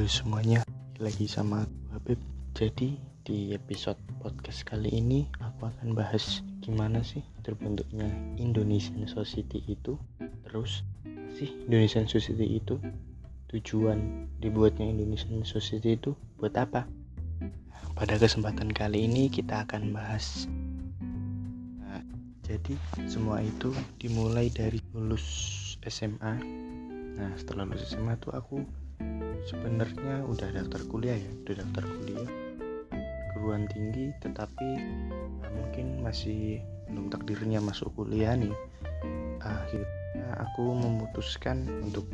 Halo semuanya, lagi sama aku Habib. Jadi di episode podcast kali ini aku akan bahas gimana sih terbentuknya Indonesian Society itu. Terus sih Indonesian Society itu tujuan dibuatnya Indonesian Society itu buat apa? Pada kesempatan kali ini kita akan bahas Nah, jadi semua itu dimulai dari lulus SMA. Nah, setelah lulus SMA tuh aku sebenarnya udah daftar kuliah ya udah daftar kuliah. Perguruan tinggi tetapi nah, mungkin masih belum takdirnya masuk kuliah nih. Akhirnya aku memutuskan untuk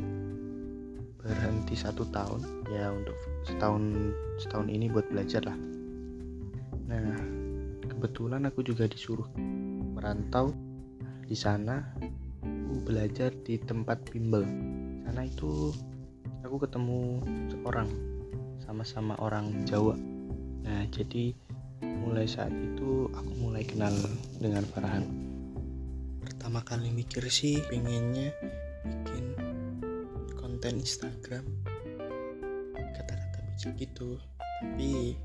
berhenti satu tahun ya untuk setahun setahun ini buat belajar lah. Nah kebetulan aku juga disuruh merantau di sana. Aku belajar di tempat bimbel. Sana itu aku ketemu seorang sama-sama orang Jawa. Nah jadi mulai saat itu aku mulai kenal dengan Farhan. Pertama kali mikir sih pengennya bikin konten Instagram. Kata-kata bijak gitu. Tapi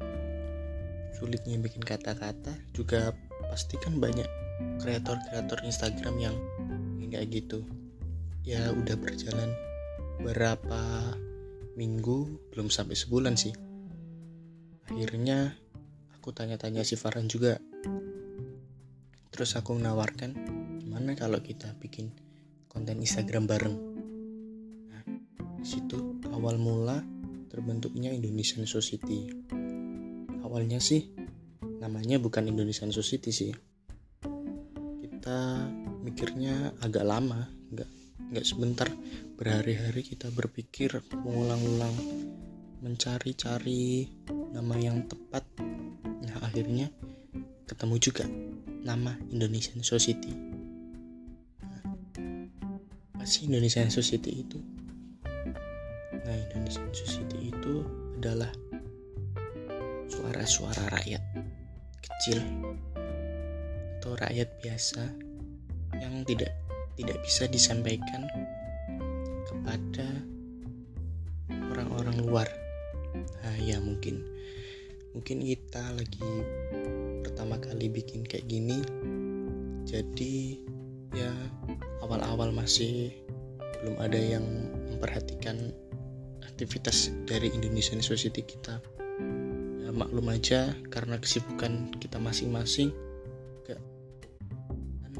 sulitnya bikin kata-kata juga pasti kan banyak kreator-kreator Instagram yang kayak gitu. Ya udah berjalan berapa minggu? Belum sampai sebulan sih. Akhirnya aku tanya-tanya si Farhan juga. Terus aku menawarkan gimana kalau kita bikin konten Instagram bareng? Nah situ awal mula terbentuknya Indonesian Society. Awalnya sih namanya bukan Indonesian Society sih. Kita mikirnya agak lama nggak nggak sebentar berhari-hari kita berpikir mengulang-ulang mencari-cari nama yang tepat. Nah akhirnya ketemu juga nama Indonesian Society. Nah, apa sih Indonesian Society itu nah Indonesian Society itu adalah suara-suara rakyat kecil atau rakyat biasa yang tidak tidak bisa disampaikan kepada orang-orang luar. Nah, ya mungkin mungkin kita lagi pertama kali bikin kayak gini. Jadi ya awal-awal masih belum ada yang memperhatikan aktivitas dari Indonesian Society kita. Ya, maklum aja karena kesibukan kita masing-masing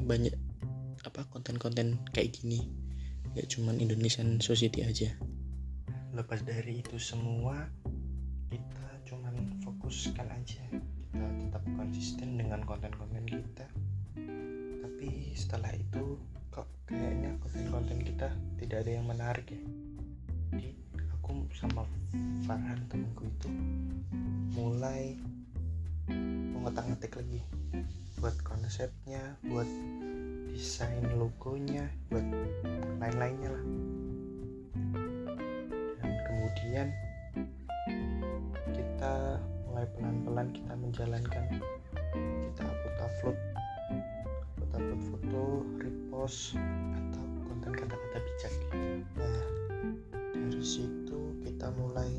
banyak apa konten-konten kayak gini. Gak cuman Indonesian Society aja. Lepas dari itu semua kita cuman fokuskan aja. Kita tetap konsisten dengan konten-konten kita. Tapi setelah itu kok kayaknya konten-konten kita tidak ada yang menarik ya. Jadi aku sama Farhan temanku itu mulai mengotak-ngatik lagi. Buat konsepnya buat desain logonya buat lain-lainnya lah. Dan kemudian kita mulai pelan-pelan kita menjalankan kita upload upload upload upload foto repost atau konten kata-kata bijak. Nah dari situ kita mulai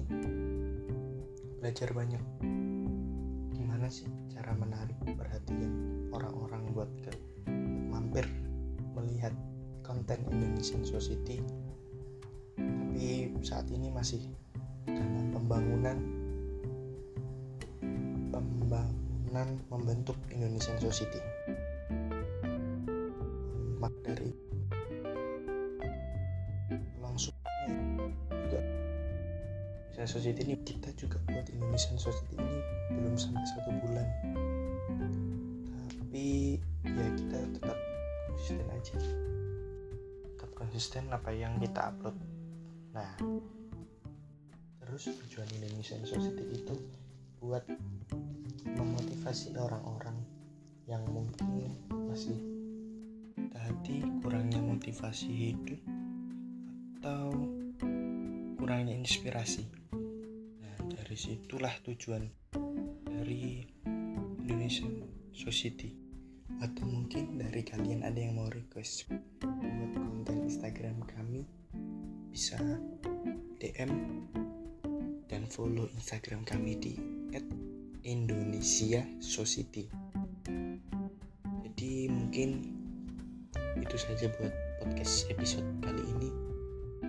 belajar banyak. Gimana sih cara menarik perhatian orang-orang buat ke melihat konten Indonesian Society. Tapi saat ini masih dalam pembangunan pembangunan membentuk Indonesian Society. Mak dari langsung juga Indonesian Society ini kita juga buat Indonesian Society ini belum sampai satu bulan. Tapi ya kita tetap aja. Tetap konsisten apa yang kita upload. Nah terus tujuan Indonesian Society itu buat memotivasi orang-orang yang mungkin masih tadi kurangnya motivasi hidup atau kurangnya inspirasi. Nah dari situlah tujuan dari Indonesian Society atau mungkin dari kalian ada yang mau request buat konten Instagram kami bisa DM dan follow Instagram kami di Indonesia Society. Jadi mungkin itu saja buat podcast episode kali ini.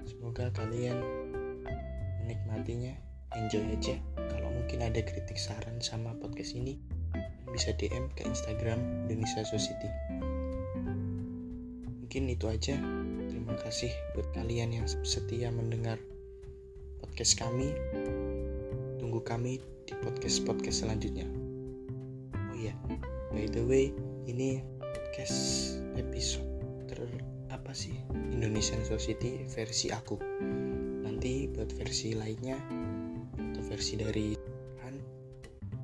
Semoga kalian menikmatinya, enjoy aja. Kalau mungkin ada kritik saran sama podcast ini, bisa DM ke Instagram Indonesia Society. Mungkin itu aja. Terima kasih buat kalian yang setia mendengar podcast kami. Tunggu kami di podcast-podcast selanjutnya. Oh iya, by the way, ini podcast episode ter apa sih Indonesian Society versi aku. Nanti buat versi lainnya atau versi dari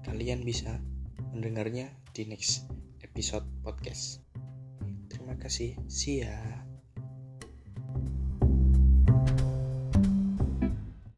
kalian bisa mendengarnya di next episode podcast. Terima kasih. See ya.